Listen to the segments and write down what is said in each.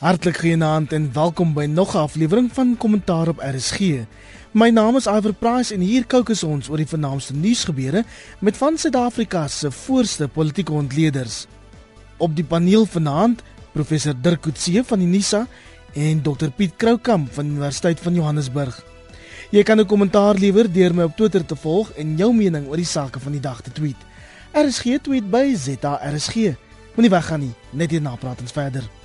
Hartlik genaamd en welkom by nog 'n aflewering van Kommentaar op RSG. My naam is Iver Price en hier kookus ons oor die vernaamste nuusgebeure met van Suid-Afrika se voorste politieke ontleeders. Op die paneel vanaand professor Dirk Coetzee van die NISA en Dr Piet Kroukamp van die Universiteit van Johannesburg. Jy kan 'n kommentaar lewer deur my op Twitter te volg en jou mening oor die sake van die dag te tweet. RSG tweet by ZARSG. Moenie weggaan nie, net hierna praat ons verder.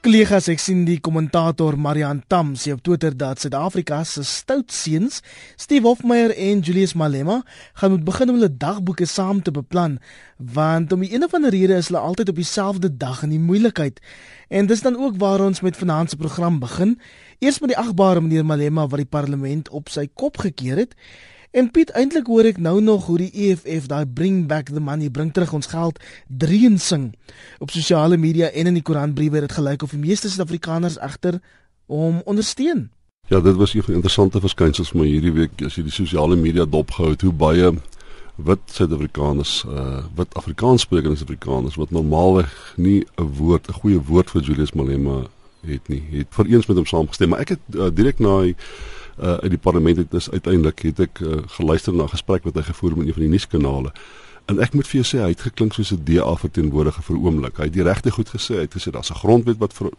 Kollegas, ek sien die kommentator Marian Tam sê op Twitter dat Suid-Afrika se stout seuns, Steve Hofmeyer en Julius Malema, gaan moet begin om hulle dagboeke saam te beplan, want om 'n of ander rede is hulle altyd op dieselfde dag in die moeilikheid. En dis dan ook waar ons met vanaand se program begin. Eers met die agbare meneer Malema wat die parlement op sy kop gekeer het. En Piet, eintlik hoor ek nou nog hoe die EFF daai bring back the money, bring terug ons geld, dreun sing. Op sosiale media en in die koerantbriewe het dit gelyk of die meeste Suid-Afrikaners egter hom ondersteun. Ja, dit was 'n interessante verskynsels maar hierdie week as jy die sosiale media dopgehou het hoe baie wit Suid-Afrikaners, uh wit Afrikaanssprekende Suid-Afrikaners wat normaalweg nie 'n woord, 'n goeie woord vir Julius Malema het nie, het vereens met hom saamgestem, maar ek het uh, direk na die uh uit die parlement het is uiteindelik het ek uh, geluister na 'n gesprek wat hy gevoer het met een van die nuuskanale En ek moet vir jou sê hy het geklink soos 'n DA verteenwoordiger vir oomblik. Hy het die regte goed gesê. Hy het gesê daar's 'n grondwet wat vir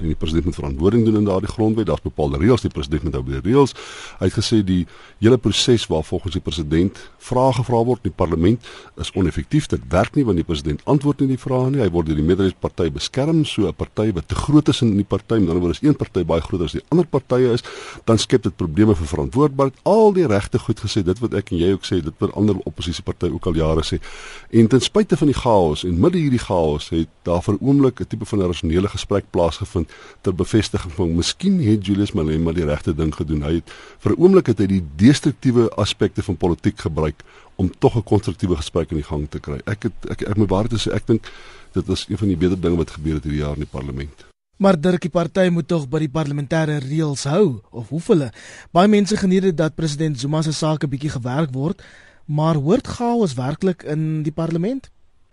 en die president moet verantwoording doen in daardie grondwet. Daar's bepaalde reëls, die president moet hou by die reëls. Hy het gesê die hele proses waar volgens die president vrae gevra word in die parlement is oneffektief. Dit werk nie want die president antwoord nie die vrae nie. Hy word deur die meerderheidsparty beskerm, so 'n party wat te groot is in die party, met ander woorde is een party baie groter as die ander partye is, dan skep dit probleme vir verantwoordbaarheid. Al die regte goed gesê, dit wat ek en jy ook sê, dit wat ander oppositiepartye ook al jare sê. En ten spyte van die chaos en midde hierdie chaos het daar vir 'n oomblik 'n tipe van 'n rasionele gesprek plaasgevind ter bevestiging van miskien het Julius Malema die regte ding gedoen. Hy het vir 'n oomblik het hy die destruktiewe aspekte van politiek gebruik om tog 'n konstruktiewe gesprek in die gang te kry. Ek het ek ek moet waarheid sê ek dink dit is een van die beter dinge wat gebeur het hierdie jaar in die parlement. Maar Dirkie party moet tog by die parlementêre reëls hou of hoe hulle. Baie mense geniet dit dat president Zuma se sake bietjie gewerk word maar hoort chaos werklik in die parlement?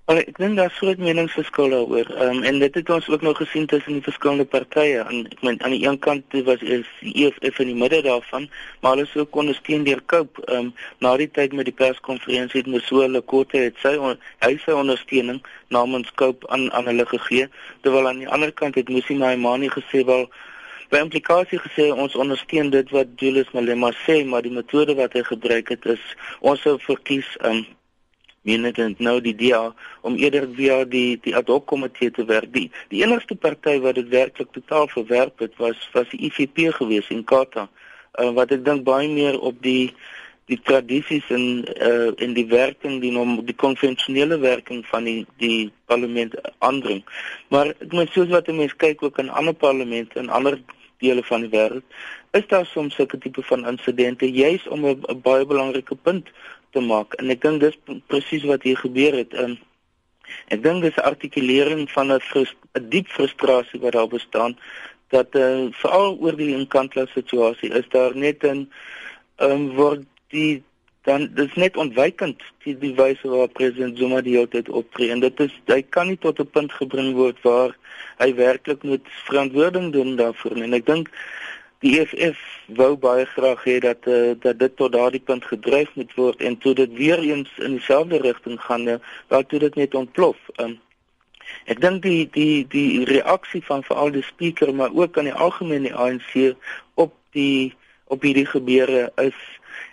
Well, ek dink daar's groot meningsverskille daaroor. Ehm um, en dit het ons ook nog gesien tussen die verskillende partye. En ek meen aan die een kant was is EFF in die midde daarvan, maar hulle sou kon steun deur koop. Ehm um, na die tyd met die perskonferensie het Mso Lekote het sy on, hy sy ondersteuning namens koop aan aan hulle gegee, terwyl aan die ander kant het Musi Maimani gesê wel by implikasie gesê ons ondersteun dit wat Julius Malema sê, maar die metode wat hy gebruik het is ons sou verkies um minitend nou die DA om eerder via die die ad hoc komitee te werk. Die die enigste party wat dit werklik totaal verwerp het was was die IFP gewees in Kata. Uh, wat ek dink baie meer op die die tradisies en uh in die werking die nom die konvensionele werking van die die parlement aandring. Maar ek moet soos wat mense kyk ook in ander parlemente en ander dele van die wêreld, is daar soms sulke tipe van insidente juis om 'n baie belangrike punt te maak. En ek dink dis presies wat hier gebeur het. Um, ek dink dis 'n artikulering van 'n 'n diep frustrasie wat daar bestaan dat uh, veral oor die inkantla situasie is daar net 'n um, word die dan dis net ontwykend die, die wyse waarop president Zuma die hele tyd optree. En dit is hy kan nie tot 'n punt gebring word waar hy werklik moet verantwoording doen daarvoor en ek dink die EFF wou baie graag hê dat uh, dat dit tot daardie punt gedryf moet word en toe dit weer eens in dieselfde rigting gaan nou toe dit net ontplof. Um, ek dink die die die reaksie van veral die speaker maar ook aan die algemeen die ANC op die op hierdie gebeure is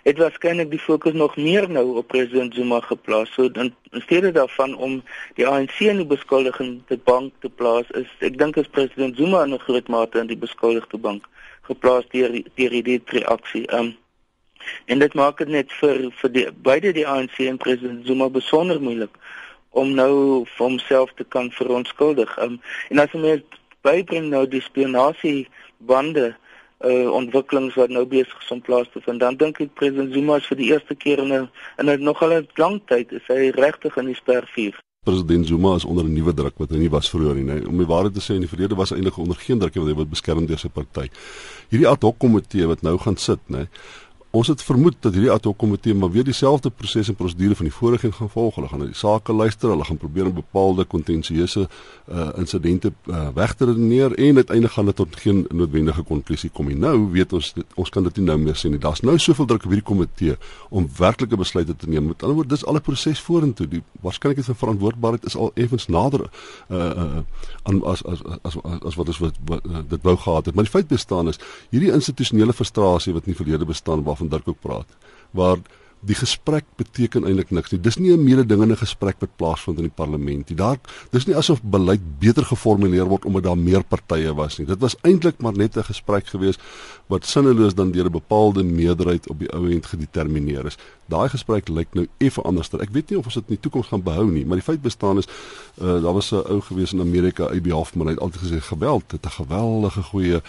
het waarskynlik die fokus nog meer nou op president Zuma geplaas. So dan in steede daarvan om die ANC in die beskuldigende bank te plaas, is ek dink as president Zuma in 'n groot mate in die beskuldigde bank geplaas deur deur hierdie reaksie. Um en dit maak dit net vir vir die beide die ANC en president Zuma besonder moeilik om nou vir homself te kan verontskuldig. Um en as ons bybring nou die spionasie bande uh ontwikkelings wat nou besig is om plaas te vind. Dan dink ek president Zuma is vir die eerste keer in 'n in 'n nogal 'n lang tyd is hy regtig in die spervuur. president Zuma is onder 'n nuwe druk wat hy nie was vroeër nie. Nee. Om die waarheid te sê, in die verlede was hy eintlik onder geen druk nie want hy word beskerm deur sy party. Hierdie ad hoc komitee wat nou gaan sit, nê. Ons het vermoed dat hierdie ad hoc komitee maar weer dieselfde proses en prosedure van die vorige gaan volg. Hulle gaan na die sake luister, hulle gaan probeer om bepaalde kontensieuse uh insidente uh, weg te redeneer en uiteindelik gaan dit tot geen noodwendige konklusie kom nie. Nou weet ons dit, ons kan dit nie nou meer sien nie. Daar's nou soveel druk op hierdie komitee om werklike besluite te neem. Met ander woorde, dis al 'n proses vorentoe. Die waarskynlikheid van verantwoordbaarheid is al effens nader uh uh aan as as as as, as wat ons wat, wat uh, dit wou gehad het. Maar die feit bestaan is hierdie institusionele frustrasie wat in die verlede bestaan waar waarvan Dirk ook praat waar die gesprek beteken eintlik niks nie. Dis nie 'n mededingende gesprek wat plaasvind in die parlement nie. Daar dis nie asof beleid beter geformuleer word omdat daar meer partye was nie. Dit was eintlik maar net 'n gesprek gewees wat sinneloos dan deur 'n bepaalde meerderheid op die ou end gedetermineer is. Daai gesprek lyk nou effe anderster. Ek weet nie of ons dit in die toekoms gaan behou nie, maar die feit bestaan is uh, daar was 'n ou gewees in Amerika, AB Hoffman, hy het altyd gesê geweld het 'n geweldige goeie uh,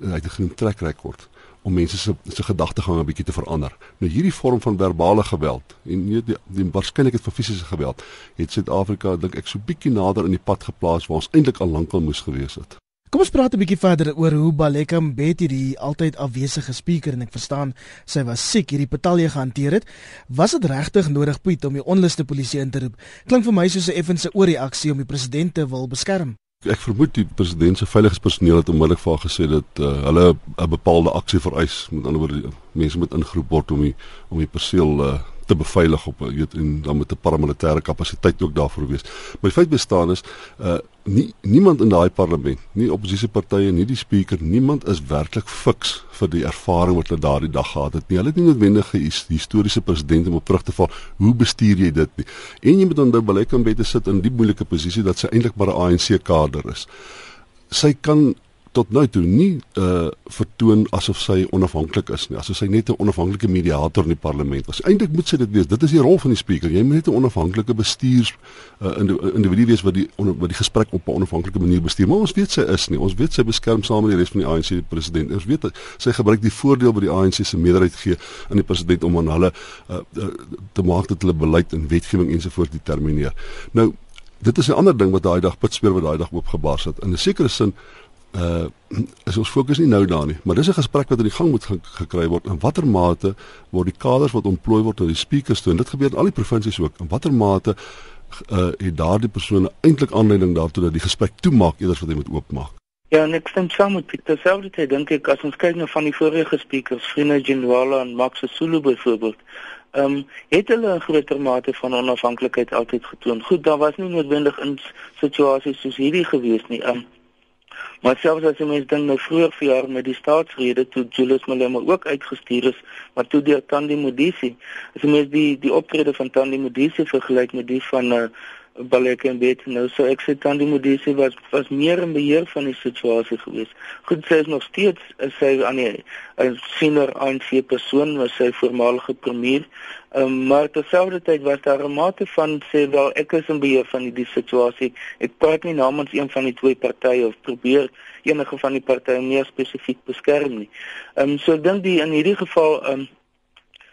hy het 'n genoem trek rekord om mense se se gedagtegang 'n bietjie te verander. Nou hierdie vorm van verbale geweld en nie die, die waarskynlikheid van fisiese geweld het Suid-Afrika dink ek so bietjie nader in die pad geplaas waar ons eintlik al lankal moes gewees het. Kom ons praat 'n bietjie verder oor hoe Baleka Mbete die altyd afwesige spreker en ek verstaan sy was siek hierdie batalje gehanteer het. Was dit regtig nodig Piet om die onluste polisie in te roep? Klink vir my soos 'n effense oorreaksie om die president te wil beskerm ek vermoed die president se veiligheidspersoneel het onmiddellik vir haar gesê dat uh, hulle 'n bepaalde aksie vereis. Met ander woorde, mense moet ingeroep word om die om die perseel uh, te beveilig op weet en dan met 'n paramilitêre kapasiteit ook daarvoor wees. Maar die feit bestaan is uh nie niemand in daai parlement, nie oppositiepartye, nie die speaker, niemand is werklik fiks vir die ervaring wat hulle daardie dag gehad het nie. Hulle het nie noodwendig 'n historiese president om op terug te val. Hoe bestuur jy dit nie? En jy moet onthou Baleka Mbete sit in die moeilike posisie dat sy eintlik maar 'n ANC kader is. Sy kan tot nou toe nie uh vertoon asof sy onafhanklik is nie. Asof sy net 'n onafhanklike mediator in die parlement was. Eintlik moet sy dit wees. Dit is die rol van die spreker. Jy moet net 'n onafhanklike bestuurs uh individu wees wat die wat die gesprek op 'n onafhanklike manier bestuur. Maar ons weet sy is nie. Ons weet sy beskerm saam met die res van die ANC die president. Ons weet sy gebruik die voordeel wat die ANC se meerderheid gee aan die president om aan hulle uh, uh te maak dat hulle beleid en wetgewing ensovoorts determineer. Nou Dit is 'n ander ding wat daai dag pitspeer wat daai dag oopgebars het. In 'n sekere sin uh is ons fokus nie nou daar nie, maar dis 'n gesprek wat aan die gang moet ge gekry word. In watter mate word die kaders wat ontplooi word na die speakers toe en dit gebeur in al die provinsies ook. In watter mate uh het daardie persone eintlik aanleiding daartoe dat die gesprek toemaak eerder as wat hy moet oopmaak? Ja, en ek stem saam met Pieter. Terselfdertyd dink ek as ons kyk na van die vorige speakers, Frina Genwala en Max Sulu byvoorbeeld, ehm um, het hulle 'n groter mate van onafhanklikheid altyd getoon. Goed, daar was nie noodwendig in situasies soos hierdie gewees nie. Ehm um, Maar selfs as jy mens dink nou vroeër vir jaar met die staatsrede toe Julius Malema ook uitgestuur is, maar toe deur Tandi Modisi. As jy mens die die optrede van Tandi Modisi vergelyk met die van uh, Baleka en Bet nou so ek sê Tandi Modise was was meer in beheer van die situasie gewees. Goed sê is nog steeds is sy aan die 'n senior ANC persoon was sy voormalige premier. Um, maar terselfdertyd was daar 'n mate van sê wel ek is in beheer van die, die situasie. Ek praat nie namens een van die twee partye of probeer enige van die partye meer spesifiek beskerm nie. Ehm um, so ek dink die in hierdie geval ehm um,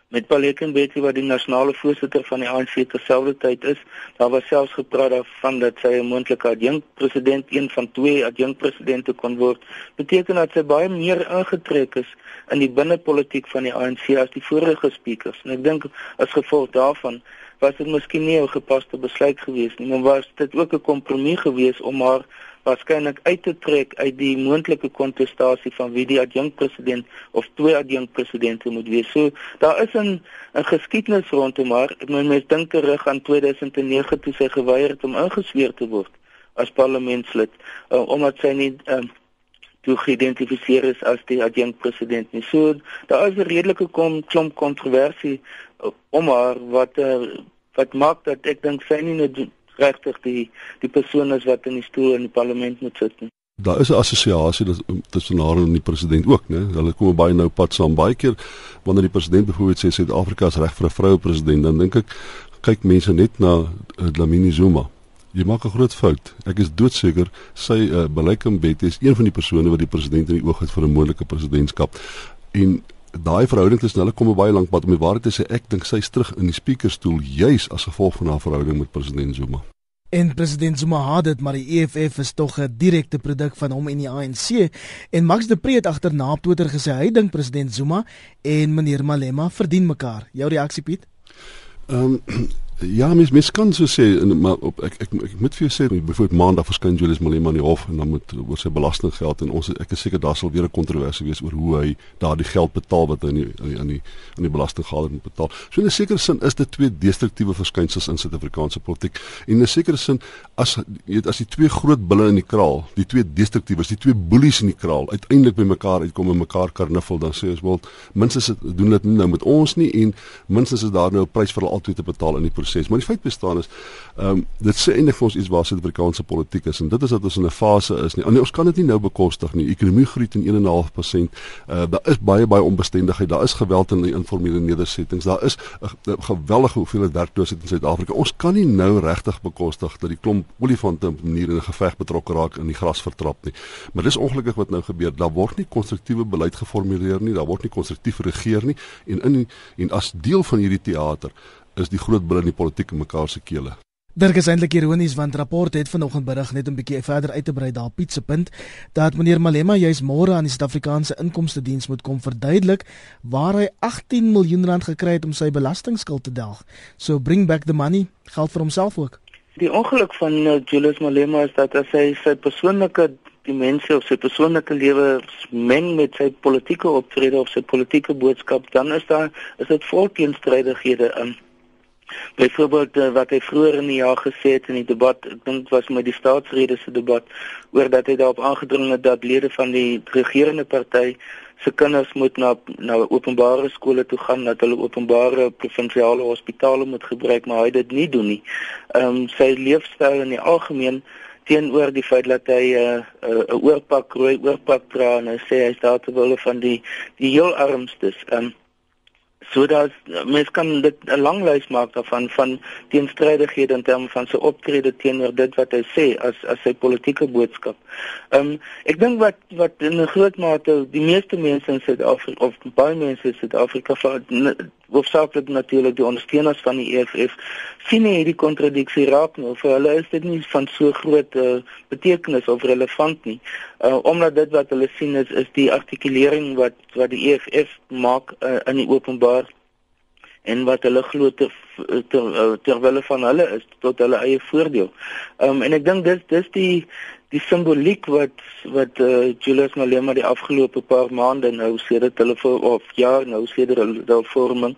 met Paleken Betty wat die nasionale voorsitter van die ANC terselfdertyd is. Daar was selfs gepraat daarvan dat sy 'n moontlike adjunkpresident, een van twee adjunkpresidente kon word. Beteken dat sy baie meer ingetrek is in die binnepolitiek van die ANC as die vorige speakers. En ek dink as gevolg daarvan was dit miskien nie 'n gepaste besluit gewees nie, maar was dit ook 'n kompromie gewees om haar waarskynlik uit te trek uit die moontlike kontestasie van wie die adjunkpresident of twee adjunkpresidente moet wees. So daar is 'n 'n geskiedenis rondom haar. Ek meen mense dink terug aan 2009 toe sy geweier het om ingesweer te word as parlementslid uh, omdat sy nie uh, toe geïdentifiseer is as die adjunkpresident nie. So daar is 'n redelike kom, klomp kontroversie uh, om haar wat uh, wat maak dat ek dink sy nie net regtig die die persoon is wat in die stoel in die parlement moet sit nie. Daar is 'n assosiasie tussen haar en die president ook, né? Hulle kom baie nou pad saam baie keer wanneer die president byvoorbeeld sê Suid-Afrika is reg vir 'n vroue president, dan dink ek kyk mense net na uh, Dlamini Zuma. Jy maak 'n groot fout. Ek is doodseker sy uh, Baleka Mbete is een van die persone wat die president in die oog het vir 'n moontlike presidentskap. En daai verhouding tussen hulle kom baie lank pad om die waarheid te sê ek dink sy is terug in die speakerstoel juis as gevolg van haar verhouding met president Zuma. En president Zuma haat dit, maar die EFF is tog 'n direkte produk van hom en die ANC. En Max de Pre het agterna op Twitter gesê hy dink president Zuma en meneer Malema verdien mekaar. Jou reaksie Piet? Ehm um, Ja, mens mens kan so sê en maar op ek ek ek moet vir jou sê byvoorbeeld maandag verskyn Julius Malema in die hof en dan moet oor sy belastinggeld en ons ek is seker daar sal weer 'n kontroversie wees oor hoe hy daardie geld betaal wat hy aan die aan die aan die belastinggaler moet betaal. So in 'n sekere sin is dit twee destruktiewe verskynsels in Suid-Afrikaanse politiek. En in 'n sekere sin as jy weet as die twee groot bulle in die kraal, die twee destruktiewes, die twee boelies in die kraal uiteindelik by mekaar uitkom en mekaar karnuffel, dan sê ons wel minstens doen dit nou met ons nie en minstens is daar nou 'n prys vir altyd te betaal in die proses. Maar die feit bestaan is, ehm um, dit sê eintlik vir ons iets waar Suid-Afrikaanse politiek is en dit is dat ons in 'n fase is nie. Nee, ons kan dit nie nou bekostig nie. Ekonomie groei teen 1.5%. Uh, daar is baie baie onbestendigheid. Daar is geweld in die informele nedersettings. Daar is 'n geweldige hoeveelheid werkloosheid in Suid-Afrika. Ons kan nie nou regtig bekostig dat die klomp olifante op 'n manier in 'n geveg betrokke raak en die gras vertrap nie. Maar dis ongelukkig wat nou gebeur. Daar word nie konstruktiewe beleid geformuleer nie. Daar word nie konstruktief geregeer nie en in en as deel van hierdie teater is die groot bil in die politiek in mekaar se kele. Dit is eintlik ironies want rapport het vanoggend berig net 'n bietjie verder uit te brei daar Pietse punt dat meneer Malema juis môre aan die Suid-Afrikaanse Inkomste Diens moet kom verduidelik waar hy 18 miljoen rand gekry het om sy belastingskuld te delg. So bring back the money geld vir homself ook. Die ongeluk van uh, Julius Malema is dat as hy sy persoonlike dimensie of sy persoonlike lewe meng met sy politieke optrede of sy politieke boodskap, dan is daar is dit vol teenstrydighede in. Byvoorbeeld uh, wat hy vroeër in die jaar gesê het in die debat, ek dink was met die staatsrede se debat, oor dat hy daarop aangedring het dat lede van die regerende party se kinders moet na na openbare skole toe gaan, dat hulle openbare provinsiale hospitale moet gebruik, maar hy dit nie doen nie. Ehm um, sy leefstyl in die algemeen teenoor die feit dat hy 'n uh, 'n uh, oorpak rooi oorpak dra en hy sê hy staan te wille van die die heel armstes. Ehm um, sodat mens kan dit 'n lang lys maak daarvan van teenstrydighede in terme van sy optrede teenoor dit wat hy sê as as sy politieke boodskap. Ehm um, ek dink wat wat in 'n groot mate die meeste mense in Suid-Afrika of baie mense in Suid-Afrika hoofsaaklik natuurlik die ondersteuners van die EFF sien nie hierdie kontradiksie raak nie. Vir hulle is dit nie van so groot uh, betekenis of relevant nie. Uh, omdat dit wat hulle sien is is die artikulering wat wat die EFF maak uh, in die openbaar en wat hulle glo ter ter terwyl van hulle is tot hulle eie voordeel. Um, en ek dink dis dis die die simboliek wat wat uh, Julius Malema die afgelope paar maande nou sedert hulle voor of ja nou sedert hulle daal vorming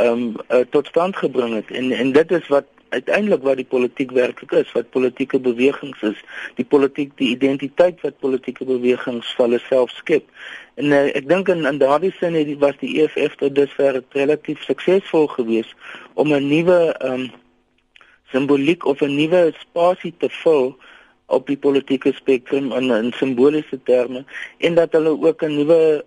ehm um, uh, tot stand gebring het en en dit is wat uiteindelik wat die politiek werklik is wat politieke bewegings is. Die politiek die identiteit wat politieke bewegings vir hulle self skep. En uh, ek dink in, in daardie sin het was die EFF tot dusver relatief suksesvol geweest om 'n nuwe ehm um, simboliek of 'n nuwe spasie te vul op die politieke spektrum in in simboliese terme en dat hulle ook 'n nuwe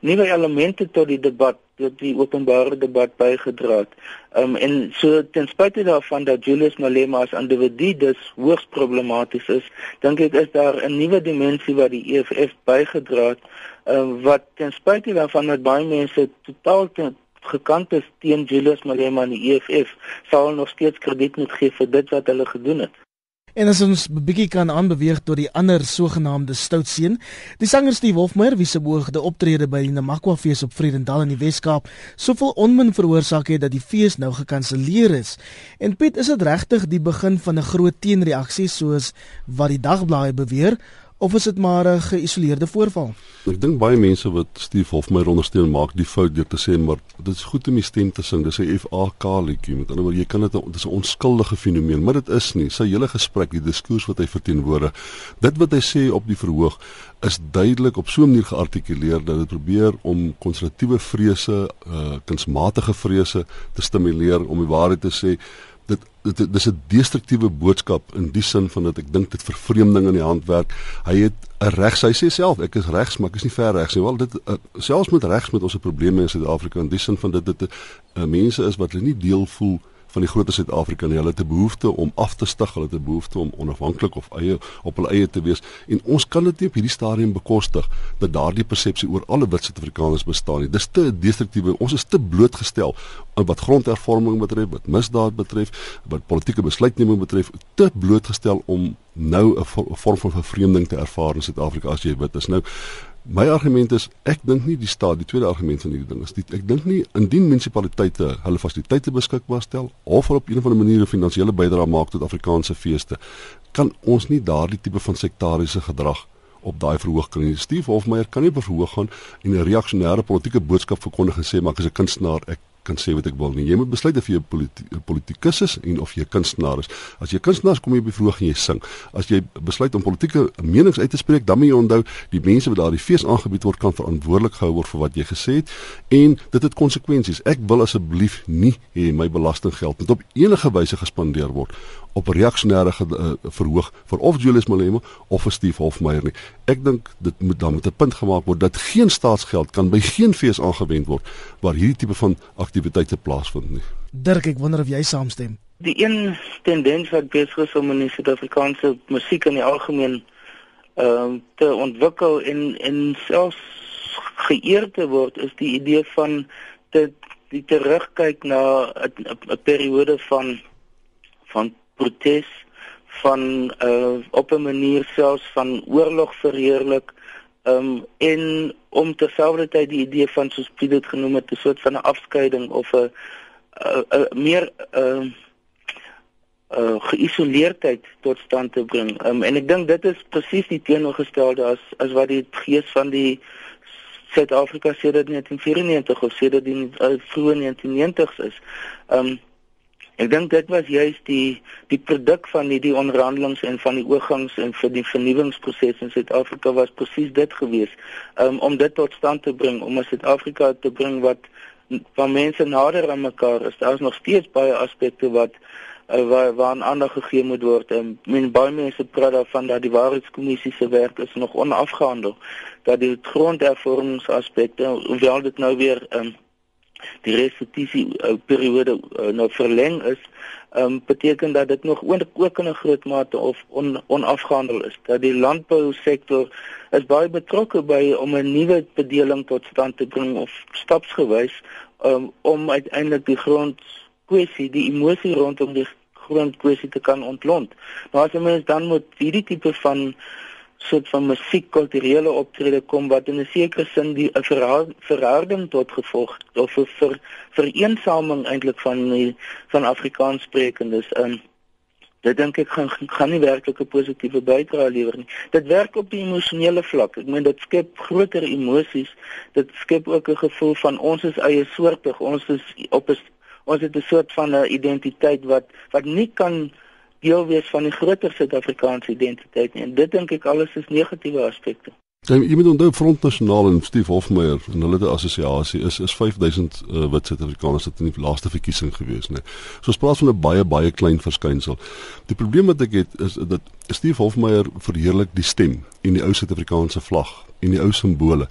nuwe elemente tot die debat tot die openbare debat bygedra het. Um en so ten spyte daarvan dat Julius Malema as individu dus hoogs problematies is, dink ek is daar 'n nuwe dimensie wat die EFF bygedra het, um wat ten spyte daarvan dat baie mense totaal ten, gekant is teen Julius Malema en die EFF, sal nog steeds krediet moet gee vir dit wat hulle gedoen het. En as ons 'n bietjie kan aanbeweeg tot die ander sogenaamde stoutseun, die sanger Steve Hofmeyer wie se boogde optrede by die Namakwa fees op Vredendal in die Wes-Kaap soveel onmin veroorsaak het dat die fees nou gekanselleer is. En Piet, is dit regtig die begin van 'n groot teenreaksie soos wat die dagblaaie beweer of is dit maar 'n geïsoleerde voorval? Ek dink baie mense wat Steve Hofmeyer ondersteun maak die fout deur te sê maar dit is goed om die stem te sing. Dis 'n FAK liedjie. Met ander woorde, jy kan dit dit is 'n onskuldige fenomeen, maar dit is nie. Sy hele gesprek, die diskurs wat hy verteenwoordig, dit wat hy sê op die verhoog is duidelik op so 'n manier geartikuleer dat dit probeer om konservatiewe vrese, uh kunsmatige vrese te stimuleer om die waarheid te sê dit dit dis 'n destruktiewe boodskap in die sin van dat ek dink dit vervreemding in die hand werk. Hy het 'n regs, hy sê self ek is regs, maar ek is nie ver regs nie. Wel dit uh, selfs met regs met ons probleme in Suid-Afrika in die sin van dit dit uh, mense is wat hulle nie deel voel van die groter Suid-Afrika en hulle het 'n behoefte om af te stig, hulle het 'n behoefte om onafhanklik of eie op hulle eie te wees en ons kan dit nie op hierdie stadium bekostig dat daardie persepsie oor alle wit Suid-Afrikaners bestaan nie. Dis te destruktiewe. Ons is te blootgestel wat grondhervorming betref, wat misdaad betref, wat politieke besluitneming betref, te blootgestel om nou 'n vorm van vervreemding te ervaar in Suid-Afrika as jy wit is. Nou My argument is ek dink nie die staat die tweede argument van hierdie ding is die, ek dink nie indien munisipaliteite hulle fasiliteite beskikbaar stel of hulle op 'n of ander manier 'n finansiële bydrae maak tot Afrikaanse feeste kan ons nie daardie tipe van sektariese gedrag op daai verhoog kan nie. Steve Hofmeyer kan nie verhoog gaan en 'n reaksionêre politieke boodskap verkondig en sê maar ek is 'n kunstenaar, ek kan sê wat ek wil nie. Jy moet besluit of jy 'n politi politikus is en of jy 'n kunstenaar is. As jy kunstenaar is, kom jy bevroeg en jy sing. As jy besluit om politieke menings uit te spreek, dan moet jy onthou die mense wat daardie fees aangebied word kan verantwoordelik gehou word vir wat jy gesê het en dit het konsekwensies. Ek wil asseblief nie hê my belastinggeld moet op enige wyse gespandeer word op reaksionêre uh, verhoog vir of Julius Malema of vir Steve Hofmeyer nie. Ek dink dit moet dan met 'n punt gemaak word dat geen staatsgeld kan by geen fees aangewend word waar hierdie tipe van aktiwiteite plaasvind nie. Dirk, ek wonder of jy saamstem. Die een tendens wat besig is om in die Suid-Afrikaanse musiek in die algemeen ehm uh, te ontwikkel en en selfs geëer te word is die idee van dit die terugkyk na 'n periode van van protes van uh op 'n manier selfs van oorlog verheerlik um en om terselfdertyd die idee van soos Piet dit genoem het 'n soort van 'n afskeiding of 'n 'n meer 'n uh, uh geïsoleerdheid tot stand te bring. Um en ek dink dit is presies die teenoorgestelde as as wat die gees van die Suid-Afrika sedert 1994 of sedert die uh, vroeë 1990s is. Um Ek dink dit was juist die die produk van hierdie onderhandelings en van die oorgangs en vir die vernuwingsproses in Suid-Afrika was presies dit gewees um, om dit tot stand te bring om Suid-Afrika te bring wat van mense nader aan mekaar is. Daar is nog steeds baie aspekte wat uh, waar waaraan aandag gegee moet word. En men baie mense praat daarvan dat die waarheidskommissie se werk is nog onafgehandel. Dat die grondhervormingsaspekte, hoewel dit nou weer um, die restituisie uh, periode uh, nou verleng is, um, beteken dat dit nog ook in 'n groot mate of on, onafgehandel is. Dat die landbousektor is baie betrokke by om 'n nuwe bedeling tot stand te bring of stapsgewys um, om uiteindelik die grondkwessie, die emosie rondom die grondkwessie te kan ontlont. Nou as mens dan moet hierdie tipe van soort van musiek kulturele optrede kom wat in 'n sekere sin die 'n verharding tot gevolg of 'n ver, vereensaming eintlik van die, van Afrikaans sprekendes in dit dink ek gaan gaan nie werklik 'n positiewe bydrae lewer nie. Dit werk op die emosionele vlak. Ek meen dit skep groter emosies. Dit skep ook 'n gevoel van ons is eie soortig. Ons is op 'n ons het 'n soort van 'n identiteit wat wat nie kan deel wees van die groter Suid-Afrikaanse identiteit nie. En dit dink ek alles is negatiewe aspekte. Ja, jy moet onthou Front Nasionaal en Steve Hofmeyer en hulle assosiasie is is 5000 uh, wit Suid-Afrikaners wat in die laaste verkiesing gewees het. So ons praat van 'n baie baie klein verskynsel. Die probleem wat ek het is dat Steve Hofmeyer verheerlik die stem en die ou Suid-Afrikaanse vlag en die ou simbole.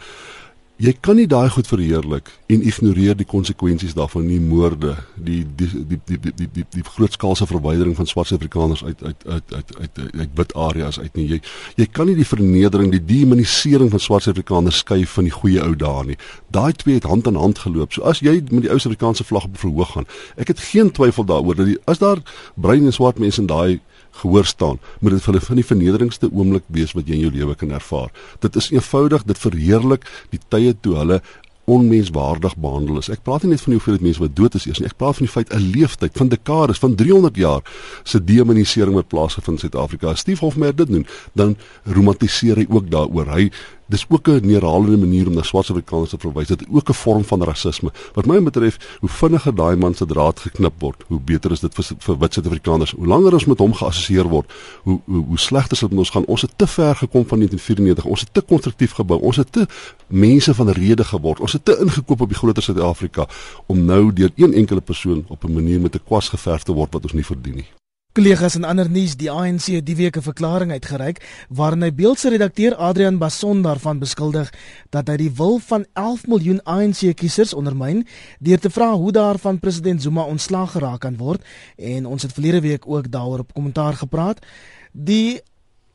Jy kan nie daai goed verheerlik en ignoreer die konsekwensies daarvan nie moorde, die die die die die die, die, die grootskaalse verwydering van swart Afrikaners uit uit uit uit uit uit wit areas uit nie. Jy jy kan nie die vernedering, die demonisering van swart Afrikaners skei van die goeie ou dae nie. Daai twee het hand aan hand geloop. So as jy met die ou Suid-Afrikaanse vlag op verhoog gaan, ek het geen twyfel daaroor dat die, as daar bruin en swart mense in daai gehoor staan, moet dit vir hulle van die vernederingste oomblik wees wat jy in jou lewe kan ervaar. Dit is eenvoudig, dit verheerlik die tye toe hulle onmenswaardig behandel is. Ek praat nie net van die hoeveelheid mense wat dood is eers nie. Ek praat van die feit 'n leeftyd van dekades, van 300 jaar se demonisering wat plaasgevind in Suid-Afrika. Steve Hofmeyer dit doen, dan romantiseer hy ook daaroor. Hy dis ook 'n neerhalende manier om na swart Afrikaners te verwys. Dit is ook 'n vorm van rasisme. Wat my betref, hoe vinniger daai man se draad geknip word, hoe beter is dit vir vir wit Suid-Afrikaners. Hoe langer ons met hom geassosieer word, hoe hoe, hoe slegter sal ons gaan. Ons het te ver gekom van 1994. Ons het te konstruktief gebou. Ons het te mense van rede geword. Ons het te ingekoop op die groter Suid-Afrika om nou deur een enkele persoon op 'n manier met 'n kwas geverf te word wat ons nie verdien nie. Kollegas en ander nuus, die ANC het die week 'n verklaring uitgereik waarin hy beeldse redakteur Adrian Bason daarvan beskuldig dat hy die wil van 11 miljoen ANC-kiesers ondermyn deur te vra hoe daarvan president Zuma ontslaag geraak kan word en ons het verlede week ook daaroor op kommentaar gepraat. Die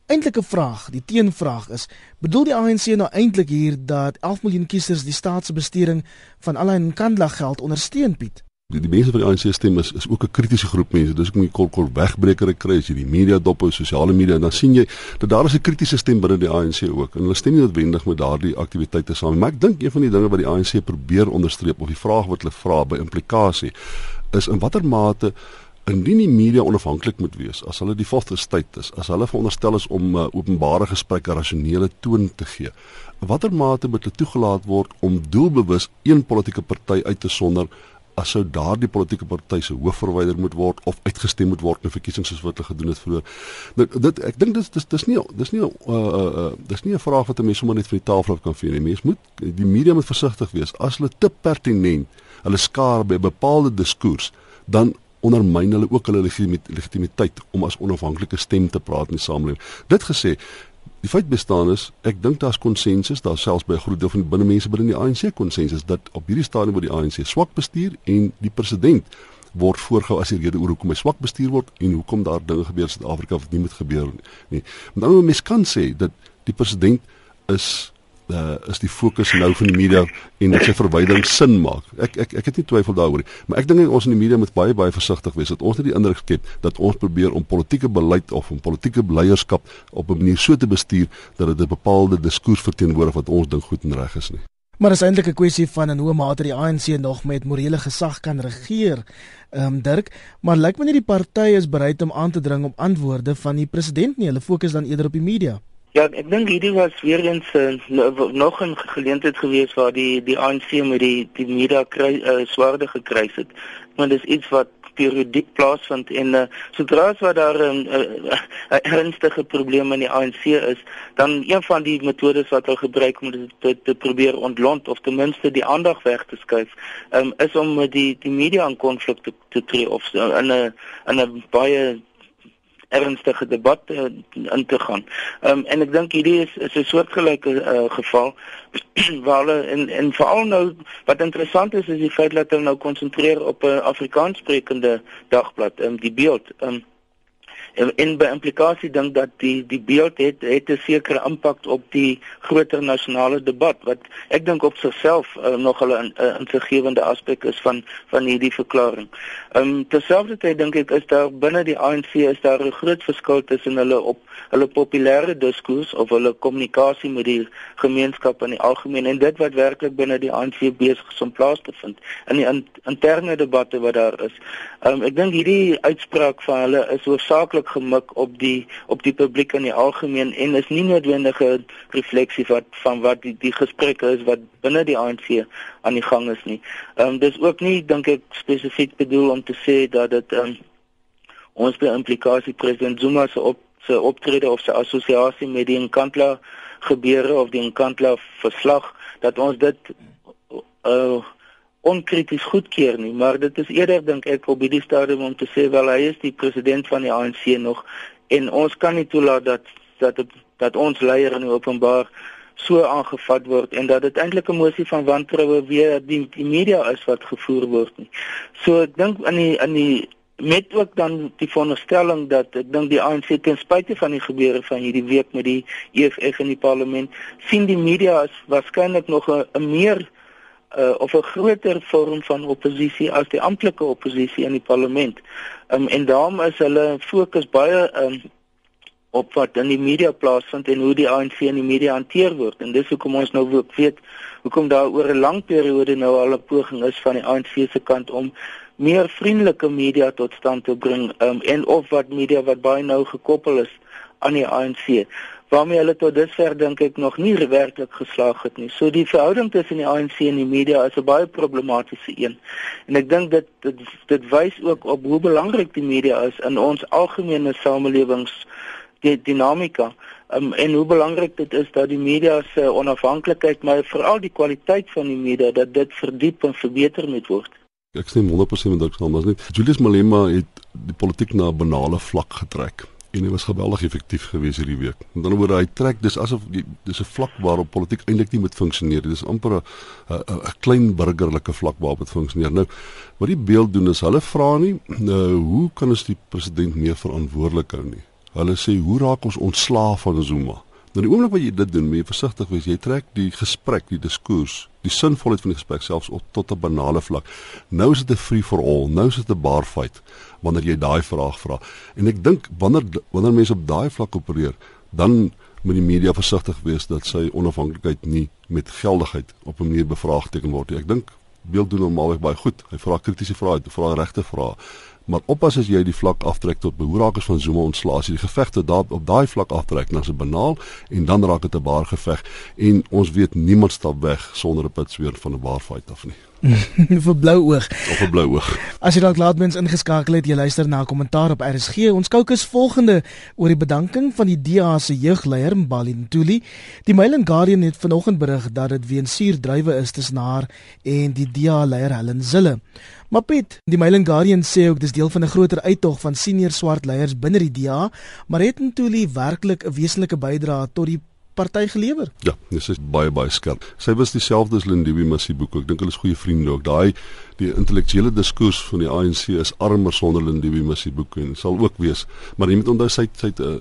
eintlike vraag, die teenvraag is, bedoel die ANC nou eintlik hier dat 11 miljoen kiesers die staatsbestuuring van Alain Kandla geld ondersteun Piet? Die, die mense van die ANC stem is is ook 'n kritiese groep mense. Dis ook nie kort kort wegbreker kry as jy die media dop op sosiale media en dan sien jy dat daar is 'n kritiese stem binne die ANC ook. En hulle stem nie noodwendig met daardie aktiwiteite saam. Maar ek dink een van die dinge wat die ANC probeer onderstreep of die vraag wat hulle vra by implikasie is in watter mate indien die media onafhanklik moet wees as hulle die volste tyd is as hulle veronderstel is om uh, openbare gesprekke rasionele toon te gee watter mate moet hulle toegelaat word om doelbewus een politieke party uit te sonder as sou daardie politieke party se hoof verwyder moet word of uitgestem moet word in verkiesings soos wat hulle gedoen het vroeër. Nou dit ek dink dis dis dis nie dis nie 'n uh, uh, dis nie 'n vraag wat 'n mens sommer net vir die tafel af kan vee nie. Mens moet die media moet versigtig wees as hulle te pertinent hulle skaar by 'n bepaalde diskurs dan ondermyn hulle ook hulle legitimiteit om as onafhanklike stem te praat in die samelewing. Dit gesê, Die feit bestaan is, ek dink daar's konsensus, daar selfs by 'n groot deel van die binnemense binne die ANC konsensus dat op hierdie stadium word die ANC swak bestuur en die president word voorgehou as die rede oor hoekom hy swak bestuur word en hoekom daar dinge gebeur in Suid-Afrika wat nie moet gebeur nie. Maar dan moet mens kan sê dat die president is uh, is die fokus nou van die media en dat sy verwydering sin maak. Ek ek ek het nie twyfel daaroor nie, maar ek dink ons in die media moet baie baie versigtig wees dat ons nie die indruk skep dat ons probeer om politieke beleid of om politieke leierskap op 'n manier so te bestuur dat dit 'n bepaalde diskurs verteenwoordig wat ons dink goed en reg is nie. Maar dit is eintlik 'n kwessie van in hoe mate die ANC nog met morele gesag kan regeer. Ehm um, Dirk, maar lyk my nie die party is bereid om aan te dring op antwoorde van die president nie. Hulle fokus dan eerder op die media. Ja, ek dink hierdie was weer eens uh, nog 'n geleentheid gewees waar die die ANC met die die media kry uh, swaarde gekry het. Maar dis iets wat periodiek plaasvind en uh, sodra as wat daar 'n uh, uh, ernstige probleem in die ANC is, dan een van die metodes wat hulle gebruik om dit te, te probeer ontlont of ten minste die aandag weg te skuif, um, is om met die die media in konflik te, te tree of uh, in 'n in 'n baie ernstige debat uh, in te gaan. Ehm um, en ek dink hierdie is is 'n soortgelyke uh, geval waar hulle en en veral nou wat interessant is is die feit dat hulle nou konsentreer op 'n Afrikaans sprekende dagblad, ehm um, die beeld. Ehm um, en in by implikasie dink dat die die beeld het het 'n sekere impak op die groter nasionale debat wat ek dink op sigself uh, nog 'n uh, insiggewende aspek is van van hierdie verklaring. Ehm um, terselfdertyd dink ek is daar binne die ANC is daar 'n groot verskil tussen hulle op hulle populêre diskurs of hulle kommunikasie met die gemeenskap in die algemeen en dit wat werklik binne die ANC besig is om plaas te vind in die in, interne debatte wat daar is. Ehm um, ek dink hierdie uitspraak van hulle is hoofsaaklik ook gemik op die op die publiek in die algemeen en is nie noodwendige refleksie wat van wat die die gesprekke is wat binne die ANC aan die gang is nie. Ehm um, dis ook nie dink ek spesifiek bedoel om te sê dat dit ehm um, ons by implikasie president Zuma se op se optrede of se assosiasie met die Nkandla gebeure of die Nkandla verslag dat ons dit uh onkrities goedkeur nie, maar dit is eerder dink ek op hierdie stadium om te sê wel hy is die president van die ANC nog en ons kan nie toelaat dat dat het, dat ons leier in openbaar so aangevat word en dat dit eintlik 'n mosie van wantroue weer die, die media is wat gevoer word nie. So ek dink aan die aan die met ook dan die veronderstelling dat ek dink die ANC ten spyte van die gebeure van hierdie week met die EFF in die parlement sien die media as waarskynlik nog 'n meer uh, of 'n groter vorm van oppositie as die amptelike oppositie in die parlement. Um, en daarom is hulle fokus baie um, op wat in die media plaasvind en hoe die ANC in die media hanteer word. En dis hoekom ons nou ook weet hoekom daar oor 'n lang periode nou al 'n poging is van die ANC se kant om meer vriendelike media tot stand te bring um, en of wat media wat baie nou gekoppel is aan die ANC waarmee hulle tot dusver dink ek nog nie werklik geslaag het nie. So die verhouding tussen die ANC en die media is 'n baie problematiese een. En ek dink dit dit dit wys ook op hoe belangrik die media is in ons algemene samelewings die dinamika um, en hoe belangrik dit is dat die media se onafhanklikheid maar veral die kwaliteit van die media dat dit verdiep en verbeter moet word. Ek stem 100% met Dirk saam, maar nie Julius Malema het die politiek na 'n banale vlak getrek en hy was geweldig effektief geweest hierdie week. Met ander woorde, hy trek dis asof dis 'n vlak waarop politiek eintlik nie moet funksioneer nie. Dis amper 'n 'n klein burgerlike vlak waarop dit funksioneer. Nou, wat die beeld doen is hulle vra nie, nou, hoe kan ons die president meer verantwoordelik hou nie? Hulle sê, hoe raak ons ontslaaf van Zuma? Nou die oomblik wat jy dit doen, moet jy versigtig wees. Jy trek die gesprek, die diskurs, die sinvolheid van die gesprek selfs op tot 'n banale vlak. Nou is dit 'n free for all. Nou is dit 'n bar fight wanneer jy daai vraag vra. En ek dink wanneer wanneer mense op daai vlak opereer, dan moet die media versigtig wees dat sy onafhanklikheid nie met geldigheid op 'n manier bevraagteken word nie. Ek dink beeld doen normaalweg baie goed. Hy vra kritiese vrae, hy vra regte vrae. Maar oppas as jy die vlak aftrek tot behoorrakers van Zuma ontslae, as jy die gevegte daar op daai vlak aftrek, dan is dit banaal en dan raak dit 'n baar geveg en ons weet niemand stap weg sonder 'n pitsweer van 'n baar fight af nie. vir blou oog. Of 'n blou oog. As jy dalk laat mens ingeskakel het, jy luister na 'n kommentaar op RSG. Ons kookus volgende oor die bedanking van die DA se jeugleier Mbali Ntuli. Die Mail and Guardian het vanoggend berig dat dit weens suurdrywe is tussen haar en die DA leier Helen Zille. Maar Piet, die Mail and Guardian sê ook dis deel van 'n groter uittog van senior swart leiers binne die DA, maar het Ntuli werklik 'n wesenlike bydrae tot die party gelewer. Ja, dis is baie baie skerp. Sy was dieselfde as Lindiwe Masibuko. Ek dink hulle is goeie vriende ook. Daai die intellektuele diskurs van die ANC is armer sonder Lindiwe Masibuko en sal ook wees. Maar jy moet onthou sy sy het uh,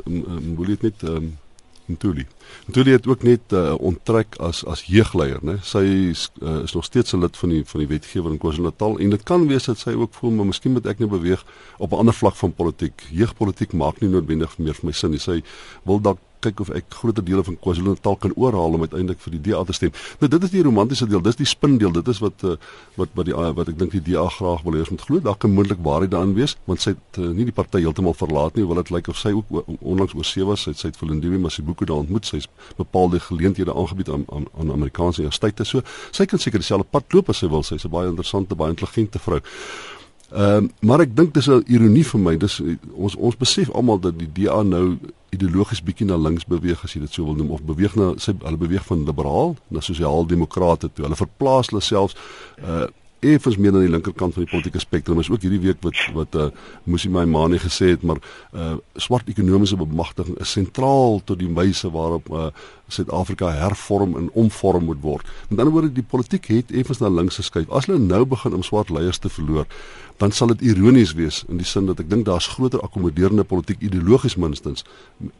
moet dit net um, Ntuli. Ntuli het ook net uh, onttrek as as jeugleier, né? Sy is, uh, is nog steeds 'n lid van die van die wetgewer in KwaZulu-Natal en dit kan wees dat sy ook voel maar miskien moet ek nou beweeg op 'n ander vlak van politiek. Jeugpolitiek maak nie noodwendig meer vir my sin nie. Sy wil dalk kyk of ek groter dele van KwaZulu-Natal kan oorhaal om uiteindelik vir die DA te stem. Nou dit is die romantiese deel, dis die spin deel. Dit is wat uh, wat wat die wat ek dink die DA graag wil hê ons moet glo. Daar kan moontlik waarheid daarin wees, want sy het uh, nie die party heeltemal verlaat nie. Wil dit lyk of sy ook onlangs oor see was. Sy het sy het Vulindiwe Masibuko daar ontmoet. Sy's bepaalde geleenthede aangebied aan aan, aan Amerikaanse universiteite. So sy kan seker dieselfde pad loop as sy wil. Sy's 'n baie interessante, baie intelligente vrou. Ehm uh, maar ek dink dis 'n ironie vir my. Dis ons ons besef almal dat die DA nou ideologies bietjie na links beweeg as jy dit so wil noem of beweeg na sy hulle beweeg van liberaal na sosiaal-demokrate toe. Hulle verplaas hulle selfs uh effens meer aan die linkerkant van die politieke spektrum. Is ook hierdie week wat wat uh Musi Maimane gesê het, maar uh swart ekonomiese bemagtiging is sentraal tot die wyse waarop uh Suid-Afrika hervorm en omvorm moet word. Met ander woorde, die politiek het effens na links geskuif. As hulle nou begin om swart leiers te verloor, dan sal dit ironies wees in die sin dat ek dink daar's groter akkommoderende politiek ideologies minstens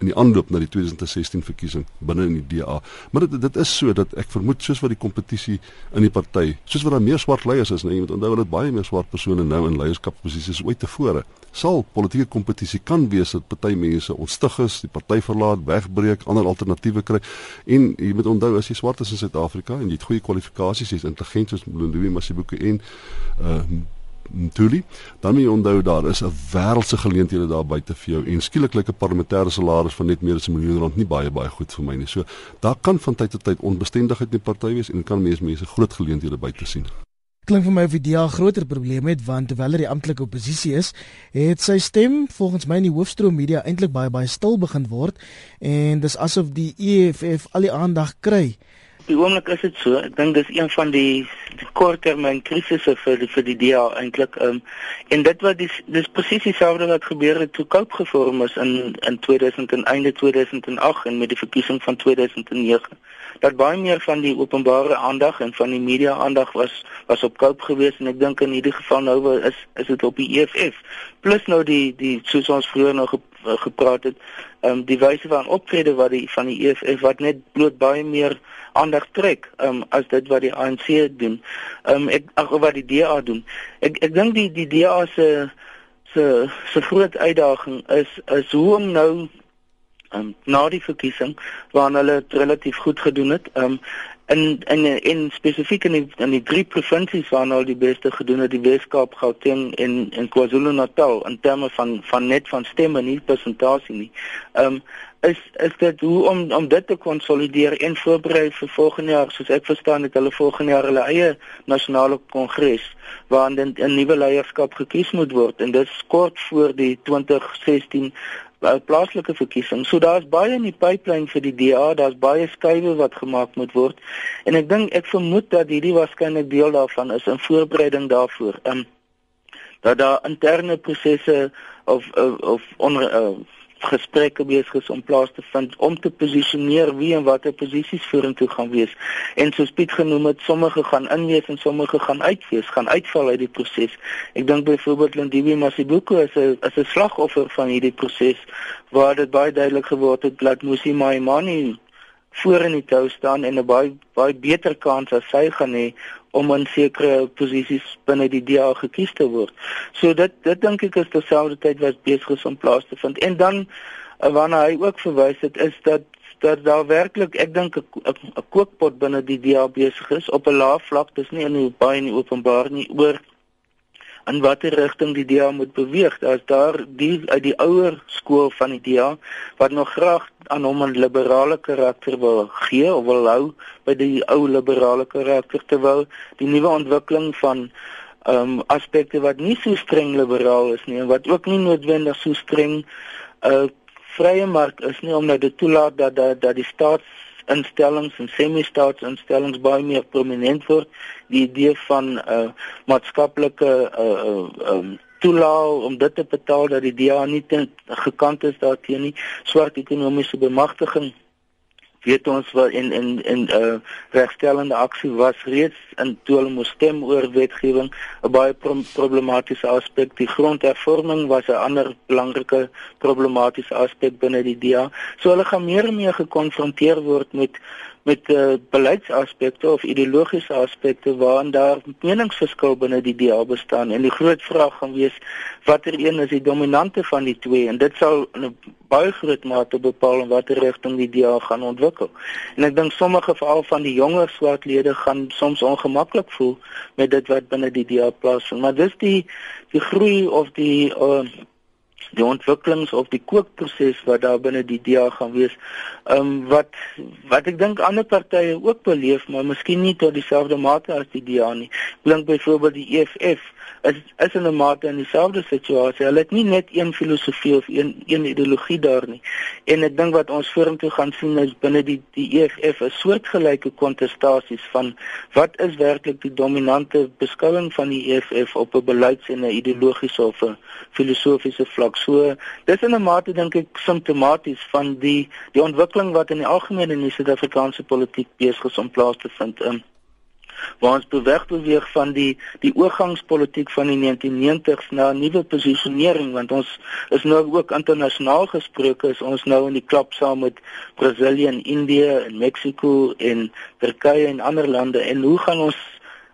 in die aanloop na die 2016 verkiesing binne in die DA. Maar dit dit is so dat ek vermoed soos wat die kompetisie in die party, soos wat daar meer swart leiers is, nee, jy moet onthou dat baie meer swart persone nou in leierskapposisies ooit tevore. Sal politieke kompetisie kan wees dat party mense ontstig is, die party verlaat, wegbreek, ander alternatiewe kry. En jy moet onthou as jy swart is in Suid-Afrika en jy het goeie kwalifikasies, jy's intelligent soos Louis Masibuko en uh Ntuli, dan moet jy onthou daar is 'n wêreldse geleenthede daar buite vir jou en skielik 'n parlementêre salaris van net meer as 'n miljoen rand nie baie baie goed vir my nie. So daar kan van tyd tot tyd onbestendigheid in die party wees en kan mense mense groot geleenthede buite sien. Klink vir my of die DA groter probleme het want terwyl hy die amptelike oppositie is, het sy stem volgens my in die hoofstroom media eintlik baie baie stil begin word en dis asof die EFF al die aandag kry die oomblik is dit so. Ek dink dis een van die, die korttermyn krisisse vir die, vir die DA eintlik. Um, en dit wat dis dis presies dieselfde wat gebeur het toe Cope gevorm is in in 2000 en einde 2008 en met die verkiesing van 2009. Dat baie meer van die openbare aandag en van die media aandag was was op Cope gewees en ek dink in hierdie geval nou is is dit op die EFF. Plus nou die die soos ons vroeër nog gepraat het, ehm um, die wyse van optrede wat die van die EFF wat net bloot baie meer aandag trek um, as dit wat die ANC doen. Um ek ag wat die DA doen. Ek ek dink die die DA se se se groot uitdaging is is hoe om nou um, na die verkiesing waar hulle relatief goed gedoen het. Um in in in spesifiek in die, in die drie provinsies waar nou die beste gedoen het, die Weskaap, Gauteng en en KwaZulu-Natal in terme van van net van stemme nie persentasie nie. Um is is dit hoe om om dit te konsolideer en voorberei vir volgende jaar soos ek verstaan het hulle volgende jaar hulle eie nasionale kongres waarin 'n nuwe leierskap gekies moet word en dit kort voor die 2016 uh, plaaslike verkiesing. So daar's baie in die pipeline vir die DA, daar's baie skuwe wat gemaak moet word. En ek dink ek vermoed dat hierdie waarskynlik deel daarvan is in voorbereiding daarvoor. Ehm um, dat daar interne prosesse of of, of onder uh, gesprekke besig is om plaas te vind om te posisioneer wie en watter posisies vorentoe gaan wees. En soos Piet genoem het, sommige gaan inwees en sommige gaan uitwees, gaan uitval uit die proses. Ek dink byvoorbeeld Lindiwe Masibuko is 'n is 'n slagoffer van hierdie proses waar dit baie duidelik geword het dat Musi Maimani voor in die tou staan en 'n baie baie beter kans as sy gaan hê om in sekere posisies binne die DA gekies te word. So dit dit dink ek is terselfdertyd wat besig is om plaas te vind. En dan eh, waarna hy ook verwys het is dat dat daar werklik ek dink 'n kookpot binne die DA besig is op 'n lae vlak, dis nie in die baie in die openbaar nie oor in watter rigting die DA moet beweeg. Daar's daar die uit die ouer skool van die DA wat nog graag aan hom 'n liberale karakter wil gee of wil hou by die ou liberale karakter terwyl die nuwe ontwikkeling van ehm um, aspekte wat nie so streng liberaal is nie en wat ook nie noodwendig so streng 'n uh, vrye mark is nie omdat dit toelaat dat dat, dat die staats instellings en semi-staatsinstellings baie meer prominent word. Die idee van 'n uh, maatskaplike uh, uh, um, toelaag om dit te betaal dat die DA nie gekant is daarteenoor nie, swart ekonomiese bemagtiging weet ons wat in in in uh regstellende aksie was reeds in toe hulle moes stem oor wetgewing 'n baie pro problematiese aspek die grondhervorming was 'n ander belangrike problematiese aspek binne die DA so hulle gaan meer en meer gekonfronteer word met met uh, beleidsaspekte of ideologiese aspekte waarin daar meningsverskil binne die DA bestaan. En die groot vraag gaan wees watter een is die dominante van die twee? En dit sal in 'n baie groot mate bepaal in watter rigting die DA gaan ontwikkel. En ek dink sommige veral van die jonger swartlede gaan soms ongemaklik voel met dit wat binne die DA plaasvind, maar dis die die groei of die uh, die ontwikkelings of die kookproses wat daar binne die DA gaan wees. Ehm um, wat wat ek dink ander partye ook beleef, maar miskien nie tot dieselfde mate as die DA nie. Blink byvoorbeeld die EFF is is in 'n mate in dieselfde situasie. Hulle het nie net een filosofie of een een ideologie daar nie. En ek dink wat ons vorentoe gaan sien is binne die die EFF 'n soortgelyke kontestasies van wat is werklik die dominante beskouing van die EFF op 'n beleids- en 'n ideologiese of 'n filosofiese vlak. So dis in 'n mate dink ek simptomaties van die die ontwikkeling wat in die algemeen in die Suid-Afrikaanse politiek besig is om plaas te vind. Um, waar ons beweeg beweeg van die die oorgangspolitiek van die 1990s na 'n nuwe posisionering want ons is nou ook internasionaal gesproke is ons nou in die klap saam met Brasilië en Indië en Mexiko en Turkye en ander lande en hoe gaan ons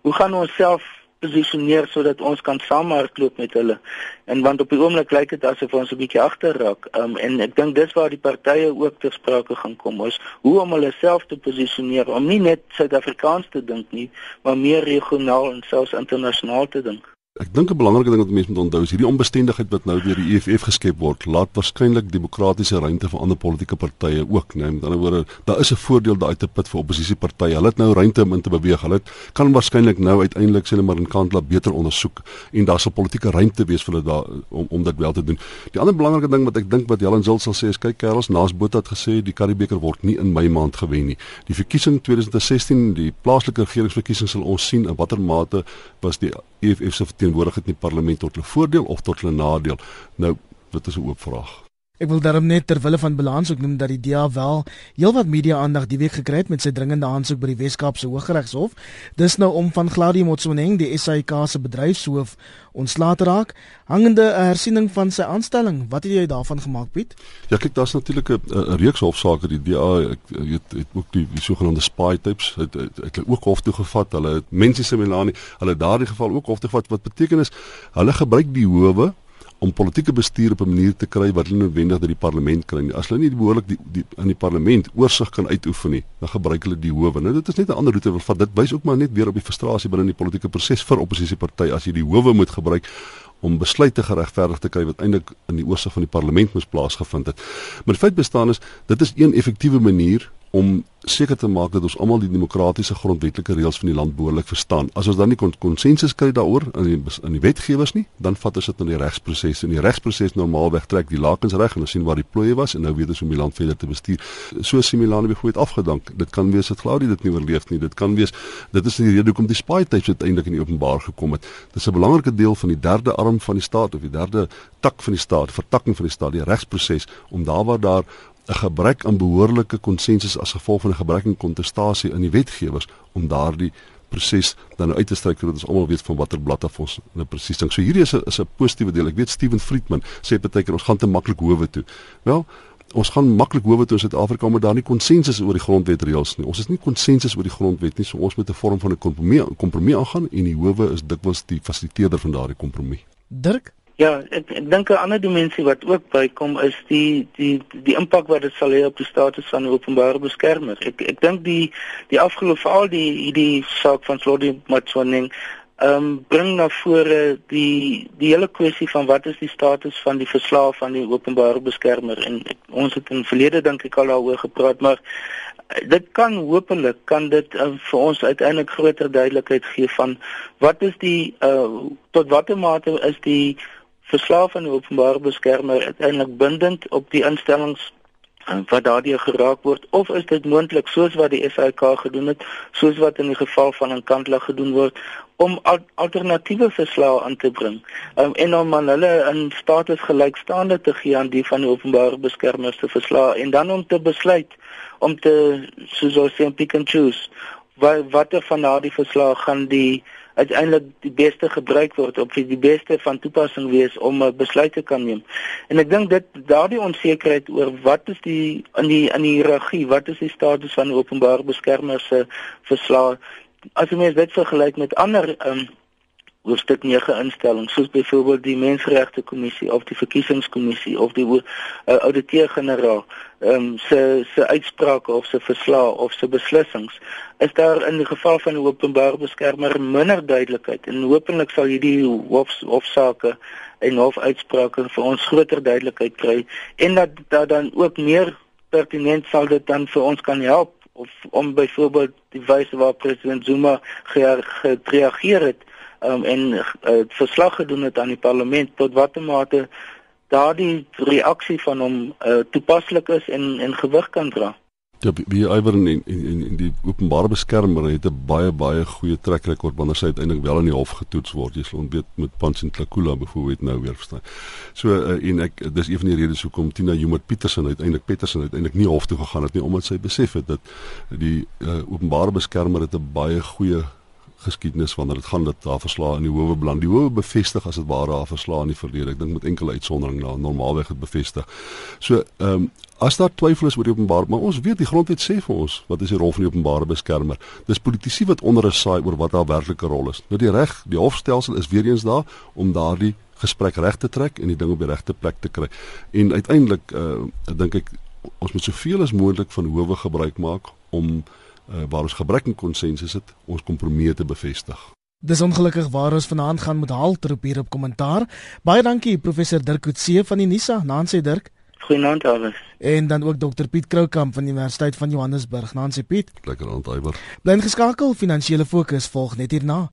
hoe gaan ons self posisioneer sodat ons kan saamhardloop met hulle. En want op die oomblik lyk dit asof ons 'n bietjie agterraak. Um, en ek dink dis waar die partye ook ter sprake gaan kom is hoe om hulle self te posisioneer om nie net Suid-Afrikaans te dink nie, maar meer regionaal en selfs internasionaal te dink. Ek dink 'n belangrike ding wat mense moet onthou is hierdie onbestendigheid wat nou deur die EFF geskep word, laat waarskynlik demokratiese ruimte vir ander politieke partye ook, né? Met ander woorde, daar is 'n voordeel daai te put vir oppositiepartye. Hulle het nou ruimte om in te beweeg. Hulle kan waarskynlik nou uiteindelik sê hulle maar in kant laat beter ondersoek en daar sal politieke ruimte wees vir hulle daar om om dit wel te doen. Die ander belangrike ding wat ek dink wat Helen Zil sal sê is kyk Karels Naas Botha het gesê die Karibeker word nie in Mei maand gewen nie. Die verkiesing 2016, die plaaslike regeringsverkiesing sal ons sien in watter mate was die EFF se verteenwoordigheid in die parlement tot hulle voordeel of tot hulle nadeel. Nou, dit is 'n oop vraag. Ek wil daarom net ter wille van balans ook noem dat die DA wel heelwat media aandag die week gekry het met sy dringende aansoek by die Wes-Kaapse Hooggeregshof. Dis nou om van Gladie Motsoeneng, die SAIK se bedryfshoof, ontslae te raak, hangende 'n hersiening van sy aanstelling. Wat het jy daarvan gemaak, Piet? Ja, kyk, daar's natuurlik 'n reeks hofsaake die DA ek weet het, het ook die, die sogenaamde spy tapes het het, het, het ook hof toe gevat. Hulle mense se Melanie, hulle daardie geval ook hof toe gevat wat beteken is hulle gebruik die howe om politieke bestuur op 'n manier te kry wat hulle noodwendig deur die parlement kry. As hulle nie behoorlik die, die in die parlement oorsig kan uitoefen nie, dan gebruik hulle die howe. Nou dit is net 'n ander roete wat dit wys ook maar net weer op die frustrasie binne die politieke proses vir oppositiepartye as jy die howe moet gebruik om besluite geregverdig te kry wat eintlik in die oorsig van die parlement moes plaasgevind het. Maar die feit bestaan is dit is een effektiewe manier om seker te maak dat ons almal die demokratiese grondwetlike reëls van die land behoorlik verstaan. As ons dan nie konsensus kry daaroor in die in die wetgewers nie, dan vat ons dit na die regsproses en die regsproses normaalweg trek die lakens reg en ons sien waar die plooie was en nou weet ons hoe om die land verder te bestuur. So Similane byvoorbeeld afgedank. Dit kan wees dat Claudie dit nie oorleef nie. Dit kan wees dit is die rede hoekom die spy tapes uiteindelik in die openbaar gekom het. Dit is 'n belangrike deel van die derde arm van die staat of die derde tak van die staat, vertakking van die staat, die regsproses om daar waar daar 'n gebrek aan behoorlike konsensus as gevolg van 'n gebrek aan kontestasie in die wetgewers om daardie proses dan nou uit te stryk sodat ons almal weet van watter blad af ons nou presies dink. So hierdie is 'n is 'n positiewe deel. Ek weet Steven Friedman sê baie keer ons gaan te maklik howe toe. Wel, ons gaan maklik howe toe in Suid-Afrika maar daar nie konsensus oor die grondwet reëls nie. Ons is nie konsensus oor die grondwet nie, so ons moet 'n vorm van 'n kompromie kompromie aangaan en die howe is dikwels die fasiliteerder van daardie kompromie. Dirk Ja, ek, ek dink 'n ander dimensie wat ook bykom is die die die impak wat dit sal hê op die status van die openbare beskermer. Ek ek dink die die afgelope veral die die saak van Floddy Matswaning ehm um, bring na vore die die hele kwessie van wat is die status van die verslae van die openbare beskermer en ek, ons het in verlede dink ek al daaroor gepraat, maar dit kan hopelik kan dit uh, vir ons uiteindelik groter duidelikheid gee van wat is die uh, tot watter mate is die verslaaf van die openbare beskermer uiteindelik bindend op die instellings eh, wat daardeur geraak word? Of is dit moontlik soos wat die SAK gedoen het soos wat in die geval van 'n kantla gedoen word om al alternatiewe verslae aan te bring? Um, en om aan hulle in status gelykstaande te gee aan die van die openbare beskermer se verslae en dan om te besluit om te soos ons sê pick and choose wat watter van daardie verslae gaan die uiteindelik die beste gebruik word of die beste van toepassing wees om 'n besluit te kan neem. En ek dink dit daardie onsekerheid oor wat is die in die in die hiërargie, wat is die status van die openbare beskermer se verslag as jy mens dit vergelyk met ander um, hoofstuk 9 instellings soos byvoorbeeld die menseregte kommissie of die verkiesingskommissie of die uh, ouditeur-generaal ehm um, se se uitsprake of se verslae of se beslissings is daar in die geval van die openbare beskermer minder duidelikheid en hopelik sal hierdie hof hofsaake en hofuitsprake vir ons groter duidelikheid kry en dat dat dan ook meer pertinent sal dit dan vir ons kan help of om byvoorbeeld die wyse waarop president Zuma gereageer het um, en uh, verslag gedoen het aan die parlement tot watter mate daardie reaksie van hom uh, toepaslik is en en gewig kan dra. Wie iwer in in in in die openbare beskermer het 'n baie baie goeie trek rekord wanneer sy uiteindelik wel in die hof getoets word. Jy sal ontbeet met Pansin Tlakula byvoorbeeld nou weer verstaan. So uh, en ek dis een van die redes hoekom Tina Jumot Petersen uiteindelik Petersen uiteindelik nie hof toe gegaan het nie omdat sy besef het dat die uh, openbare beskermer het 'n baie goeie geskiedenis wanneer dit gaan dat daar verslae in die howe beland. Die howe bevestig as dit ware daar verslae in die verlede. Ek dink met enkele uitsondering na normaalweg het bevestig. So, ehm um, as daar twyfel is oor die openbaar, maar ons weet die grondwet sê vir ons wat is die rol van die openbare beskermer. Dis politici wat onder is saai oor wat haar werklike rol is. Nou die reg, die hofstelsel is weer eens daar om daardie gesprek reg te trek en die ding op die regte plek te kry. En uiteindelik uh dink ek ons moet soveel as moontlik van howe gebruik maak om uh, waar ons gebrek aan konsensus het, ons kompromie te bevestig. Dis ongelukkig waar ons vanaand gaan met halter op hier op kommentaar. Baie dankie professor Dirk Coetzee van die Nisa, Nancy Dirk. Goeienaand almal. En dan ook dokter Piet Kroukamp van die Universiteit van Johannesburg. Nancy Piet. Lekker aand, Iwer. Bly geskakel, finansiële fokus volg net hierna.